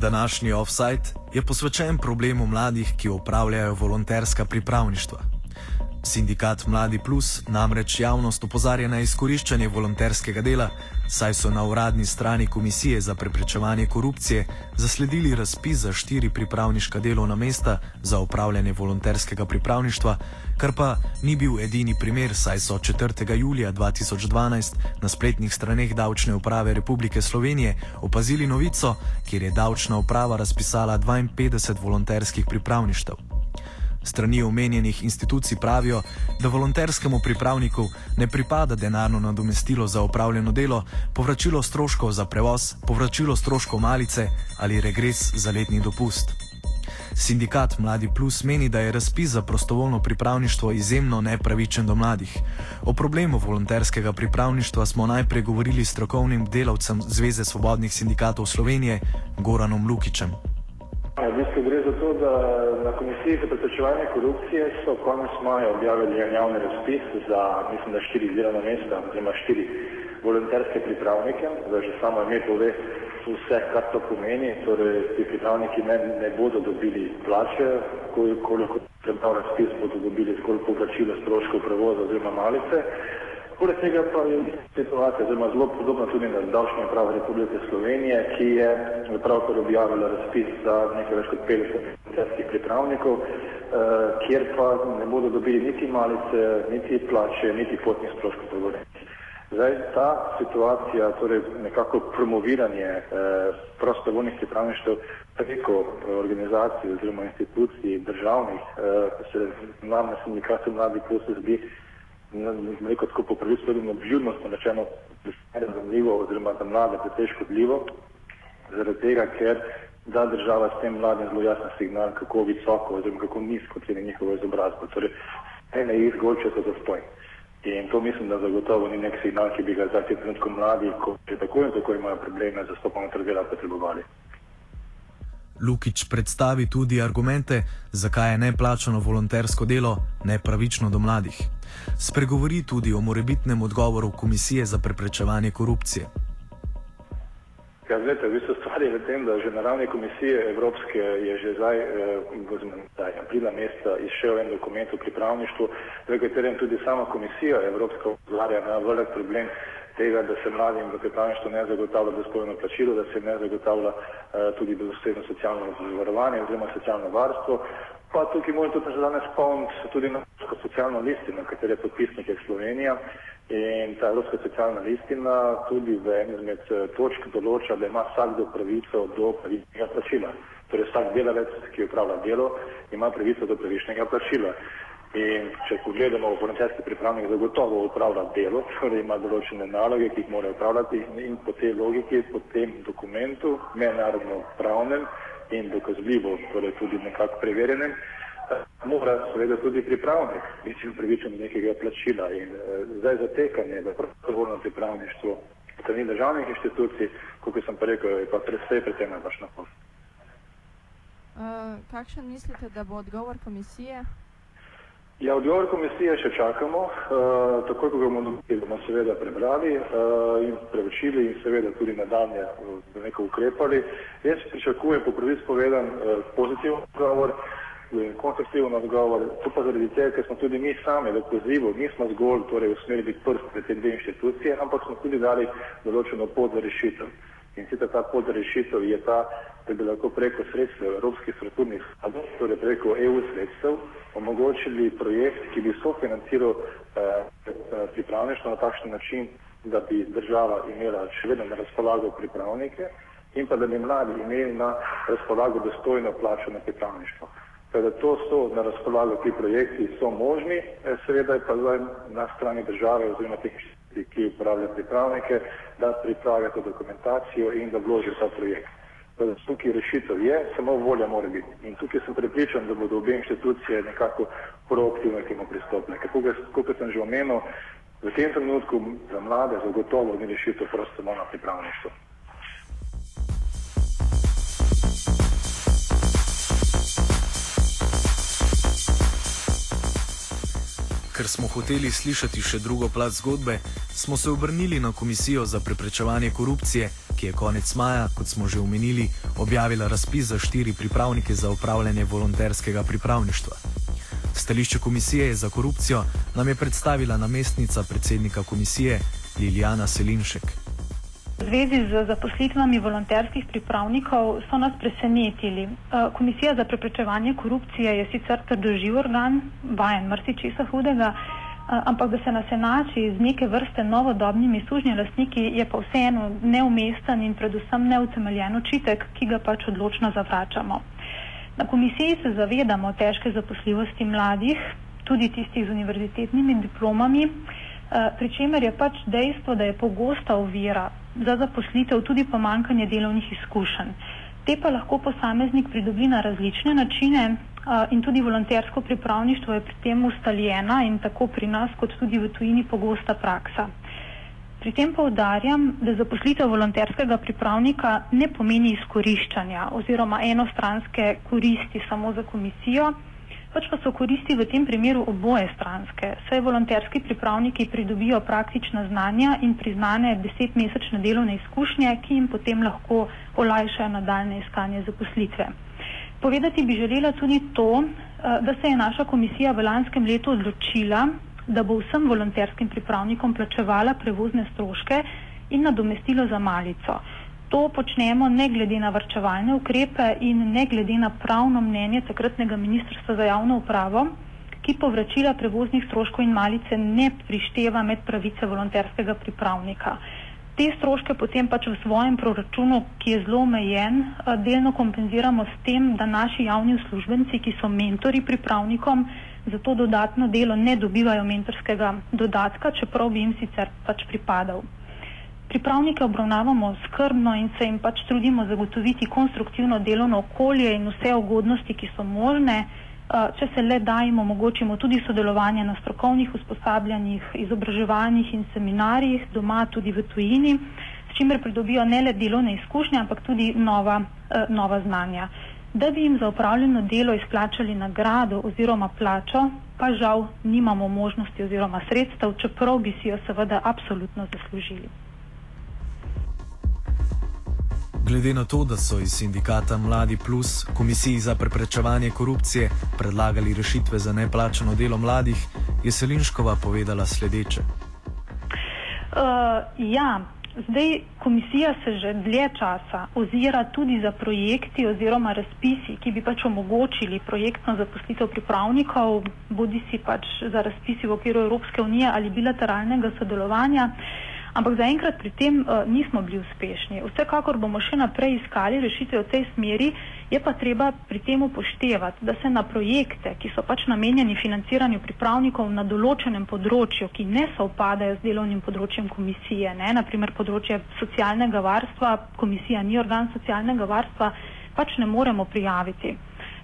Današnji offside je posvečen problemu mladih, ki upravljajo volonterska pripravništva. Sindikat Mladi Plus namreč javnost opozarja na izkoriščanje volonterskega dela, saj so na uradni strani Komisije za preprečevanje korupcije zasledili razpis za štiri pripravniška delovna mesta za upravljanje volonterskega pripravništva, kar pa ni bil edini primer, saj so 4. julija 2012 na spletnih straneh Davčne uprave Republike Slovenije opazili novico, kjer je Davčna uprava razpisala 52 volonterskih pripravništev. Strani omenjenih institucij pravijo, da volonterskemu pripravniku ne pripada denarno nadomestilo za upravljeno delo, povračilo stroškov za prevoz, povračilo stroškov malice ali regres za letni dopust. Sindikat Mladi Plus meni, da je razpis za prostovoljno pripravništvo izjemno nepravičen do mladih. O problemu volonterskega pripravništva smo najprej govorili s strokovnim delavcem Zveze svobodnih sindikatov Slovenije Goranom Lukičem. Da na Komisiji za preprečevanje korupcije so konec maja objavili javni razpis za, mislim, da štiri delovna mesta, oziroma štiri volonterske pripravnike, da že samo ime pove vse, kar to pomeni. Torej, ti pripravniki ne, ne bodo dobili plače, koliko prebral razpis, bodo dobili zgolj povračilo stroškov prevoza oziroma malice. Poleg tega pa je situacija zelo, zelo podobna tudi na davčni upravi Republike Slovenije, ki je pravkar objavila razpis za nekaj več kot 50 celjskih pripravnikov, eh, kjer pa ne bodo dobili niti malice, niti plače, niti potnih stroškov prevoženja. Zdaj ta situacija, torej nekako promoviranje eh, prostovoljnih pripravništev preko organizacij oziroma institucij državnih, eh, se nam na sindikatu mladih posebej zdi neko tako po pravici tudi obžudnostno rečeno, da je razumljivo oziroma za mlade precej škodljivo, zaradi tega, ker da država s tem mladim zelo jasen signal, kako visoko oziroma kako nizko ceni njihovo izobrazbo. Torej, ne jih zgolj, če so zastojni. In to mislim, da zagotovo ni nek signal, ki bi ga zdaj ti trenutku mladi, ko že tako in tako imajo probleme z zastopom trga dela, potrebovali. Lukič predstavi tudi argumente, zakaj je neplačano volontersko delo nepravično do mladih. Spregovori tudi o morebitnem odgovoru Komisije za preprečevanje korupcije. Ja, gledajte, v bistvu stvar je v tem, da že na ravni komisije Evropske je že zdaj, eh, aprila meseca izšel en dokument o pripravništvu, v katerem tudi sama komisija Evropska opozarja na velik problem tega, da se mladim v pripravništvu ne zagotavlja dostojno plačilo, da se ne zagotavlja uh, tudi dostojno socialno zavarovanje oziroma socialno varstvo. Pa tukaj moram tudi že danes spomniti tudi na Evropsko socialno listino, katere podpisnik je Slovenija. In ta Evropska socialna listina tudi v eni izmed eh, točk določa, da ima vsakdo pravico do pravičnega plačila. Torej vsak delavec, ki upravlja delo, ima pravico do pravičnega plačila. In če pogledamo, volonterski pripravnik zagotovo upravlja delo, torej ima določene naloge, ki jih mora upravljati in po tej logiki, po tem dokumentu, mednarodno pravnem in dokazljivo, torej tudi nekako preverjenem, mora seveda tudi pripravnik biti upravičen nekega plačila. In eh, zdaj zatekanje v prostovoljno pripravništvo strani državnih inštitucij, kot sem pa rekel, je pa predvsej pri tem naš napor. Uh, kakšen mislite, da bo odgovor komisije? Ja, odgovor komisije še čakamo. Uh, takoj, ko ga bomo dobili, bomo seveda prebrali uh, in preučili in seveda tudi nadaljne uh, nekaj ukrepali. Jaz pričakujem, po prvi spovedan, uh, pozitiven odgovor, konstruktiven odgovor. To pa zaradi tega, ker smo tudi mi sami v pozivu, nismo zgolj torej, usmerili prst pred te dve inštitucije, ampak smo tudi dali določeno pot za rešitev. In sicer ta pot za rešitev je ta, da bi lahko preko sredstev Evropskih strukturnih skladov, torej preko EU sredstev, omogočili projekt, ki bi sofinanciral eh, pripravništvo na takšen način, da bi država imela še vedno na razpolago pripravnike in pa da bi mladi imeli na razpolago dostojno plačo na pripravništvo. Teda to so na razpolago ti projekti, so možni, eh, seveda je pa zdaj na strani države oziroma teh ki upravlja pripravnike, da pripravijo to dokumentacijo in da vložijo ta projekt. Torej, tukaj rešitev je, samo volja mora biti. In tukaj sem prepričan, da bodo obe inštitucije nekako proaktivno k temu pristopile. Kot sem že omenil, v tem trenutku za mlade zagotovo ni rešitev prosto samo na pripravništvu. ker smo hoteli slišati še drugo plat zgodbe, smo se obrnili na Komisijo za preprečevanje korupcije, ki je konec maja, kot smo že omenili, objavila razpis za štiri pripravnike za upravljanje volonterskega pripravništva. Stališče komisije za korupcijo nam je predstavila namestnica predsednika komisije Lilijana Selinšek. V zvezi z zaposlitvami volonterskih pripravnikov so nas presenetili. Eh, Komisija za preprečevanje korupcije je sicer trdoživ organ, vajen mrsičesa hudega, eh, ampak da se nas enači z neke vrste novodobnimi sužnji lastniki je pa vseeno neumesten in predvsem neutemeljen očitek, ki ga pač odločno zavračamo. Na komisiji se zavedamo težke zaposljivosti mladih, tudi tistih z univerzitetnimi diplomami, pri čemer je pač dejstvo, da je pogosta ovira za zaposlitev tudi pomankanje delovnih izkušenj. Te pa lahko posameznik pridobi na različne načine in tudi volontersko pripravništvo je pri tem ustaljena in tako pri nas kot tudi v tujini pogosta praksa. Pri tem povdarjam, da zaposlitev volonterskega pripravnika ne pomeni izkoriščanja oziroma enostranske koristi samo za komisijo, pač pa so koristi v tem primeru oboje stranske. Saj volonterski pripravniki pridobijo praktična znanja in priznane desetmesečne delovne izkušnje, ki jim potem lahko olajšajo nadaljne iskanje zaposlitve. Povedati bi želela tudi to, eh, da se je naša komisija v lanskem letu odločila, da bo vsem volonterskim pripravnikom plačevala prevozne stroške in nadomestilo za malico. To počnemo ne glede na vrčevalne ukrepe in ne glede na pravno mnenje takratnega ministrstva za javno upravo, ki povračila prevoznih stroškov in malice ne prišteva med pravice volonterskega pripravnika. Te stroške potem pač v svojem proračunu, ki je zelo omejen, eh, delno kompenziramo s tem, da naši javni uslužbenci, ki so mentori pripravnikom, za to dodatno delo ne dobivajo mentorskega dodatka, čeprav bi jim sicer pač pripadal. Pripravnike obravnavamo skrbno in se jim pač trudimo zagotoviti konstruktivno delovno okolje in vse ugodnosti, ki so možne. Eh, če se le da jim omogočimo tudi sodelovanje na strokovnih usposabljanjih, izobraževanjih in seminarjih, doma tudi v tujini, s čimer pridobijo ne le delovne izkušnje, ampak tudi nova, eh, nova znanja. Da bi jim za upravljeno delo izplačali nagrado oziroma plačo, pa žal nimamo možnosti oziroma sredstev, čeprav bi si jo seveda absolutno zaslužili. Glede na to, da so iz sindikata Mladi Plus Komisiji za preprečevanje korupcije predlagali rešitve za neplačano delo mladih, je Selinškova povedala sledeče. Uh, ja, zdaj komisija se že dlje časa ozira tudi za projekti oziroma razpisi, ki bi pač omogočili projektno zaposlitev pripravnikov, bodi si pač za razpisi v okviru Evropske unije ali bilateralnega sodelovanja. Uh, Ampak zaenkrat pri tem uh, nismo bili uspešni. Vsekakor bomo še naprej iskali rešitve v tej smeri, je pa treba pri tem upoštevati, da se na projekte, ki so pač namenjeni financiranju pripravnikov na določenem področju, ki ne sovpadajo z delovnim področjem komisije, ne, naprimer področje socialnega varstva, komisija ni organ socialnega varstva, pač ne moremo prijaviti.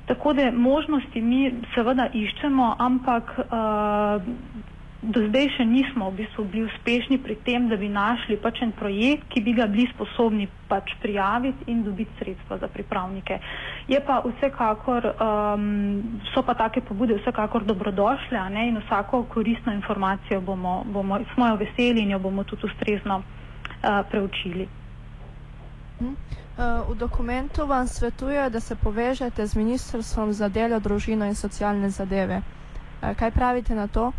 Tako da možnosti mi seveda iščemo, ampak uh, do zdaj še nismo v bistvu bili uspešni pri tem, da bi našli pač en projekt, ki bi ga bili sposobni pač prijaviti in dobiti sredstva za pripravnike. Je pa vsekakor, um, so pa take pobude vsekakor dobrodošle ne, in vsako koristno informacijo bomo, bomo, smo jo veseli in jo bomo tudi ustrezno uh, preučili. Hm? Uh, v dokumentu vam svetujejo, da se povežete z Ministrstvom za delo, družino in socialne zadeve. Uh, kaj pravite na to?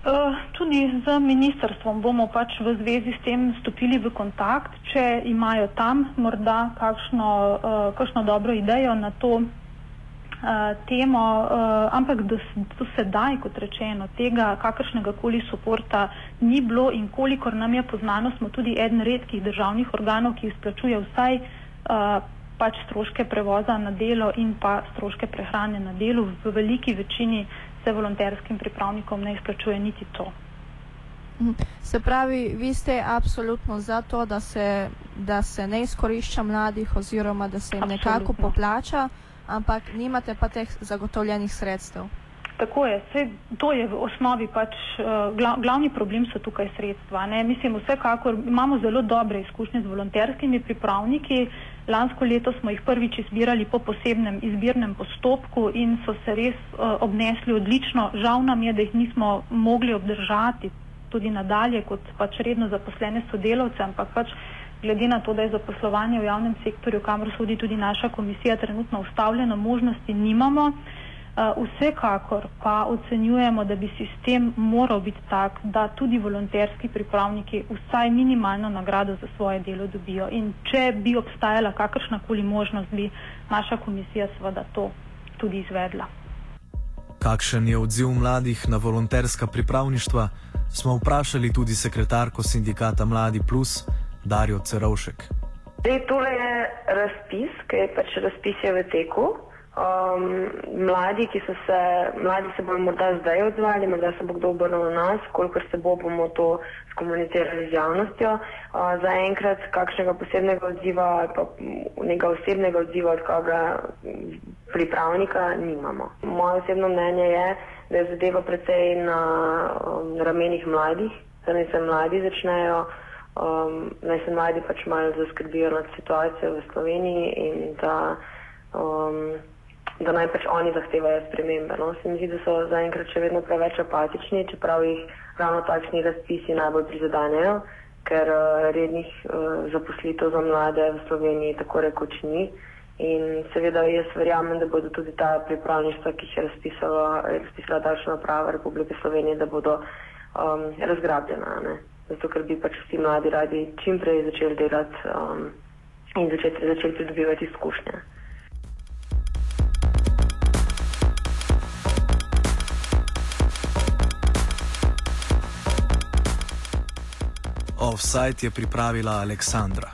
Eh, tudi z ministrstvom bomo pač v zvezi s tem stopili v kontakt, če imajo tam morda kakšno, uh, kakšno dobro idejo na to uh, temo, ampak do, do sedaj, kot rečeno, tega kakršnega koli suporta ni bilo in kolikor nam je poznano, smo tudi eden redkih državnih organov, ki izplačuje vsaj pač stroške prevoza na delo in pa stroške prehrane na delu v veliki večini se volonterskim pripravnikom ne izplačuje niti to. Mhm. Se pravi, vi ste absolutno za to, da se, da se ne izkorišča mladih oziroma da se jim absolutno. nekako poplača, ampak nimate pa teh zagotovljenih sredstev. Tako je, Vse, to je v osnovi pač uh, glavni problem so tukaj sredstva. Ne? Mislim, vsekakor imamo zelo dobre izkušnje z volonterskimi pripravniki, Lansko leto smo jih prvič izbirali po posebnem izbirnem postopku in so se res uh, obnesli odlično. Žal nam je, da jih nismo mogli obdržati tudi nadalje kot pač redno zaposlene sodelavce, ampak pač glede na to, da je zaposlovanje v javnem sektorju, kamor sodi tudi naša komisija, trenutno ustavljeno, možnosti nimamo. Uh, vsekakor pa ocenjujemo, da bi sistem moral biti tak, da tudi volonterski pripravniki vsaj minimalno nagrado za svoje delo dobijo. In če bi obstajala kakršnakoli možnost, bi naša komisija seveda to tudi izvedla. Kakšen je odziv mladih na volonterska pripravništva, smo vprašali tudi sekretarko sindikata Mladi Plus, Darijo Cerovšek. Tole je razpis, ki je pač razpis je v teku. Um, mladi, ki so se, mladi se bodo morda zdaj odzvali, morda se bo kdo obrnil na nas, kolikor se bo, bomo to skomunicirali z javnostjo. Uh, za enkrat kakšnega posebnega odziva ali pa nekega osebnega odziva od koga pripravnika nimamo. Moje osebno mnenje je, da je zadeva precej na um, ramenih mladih, da naj se mladi začnejo um, naj se mladi pač malo zaskrbijo nad situacijo v Sloveniji in da, um, da naj pač oni zahtevajo spremembe. No? Se mi zdi, da so zaenkrat še vedno preveč apatični, čeprav jih ravno takšni razpisi najbolj prizadanjajo, ker uh, rednih uh, zaposlitev za mlade v Sloveniji tako rekoč ni. In seveda jaz verjamem, da bodo tudi ta pripravništva, ki jih je razpisala, razpisala davčna prava Republike Slovenije, da bodo um, razgrabljena. Ne? zato ker bi pač vsi mladi radi čim prej začeli delati um, in začeti, začeli pridobivati izkušnje. Offside je pripravila Aleksandra.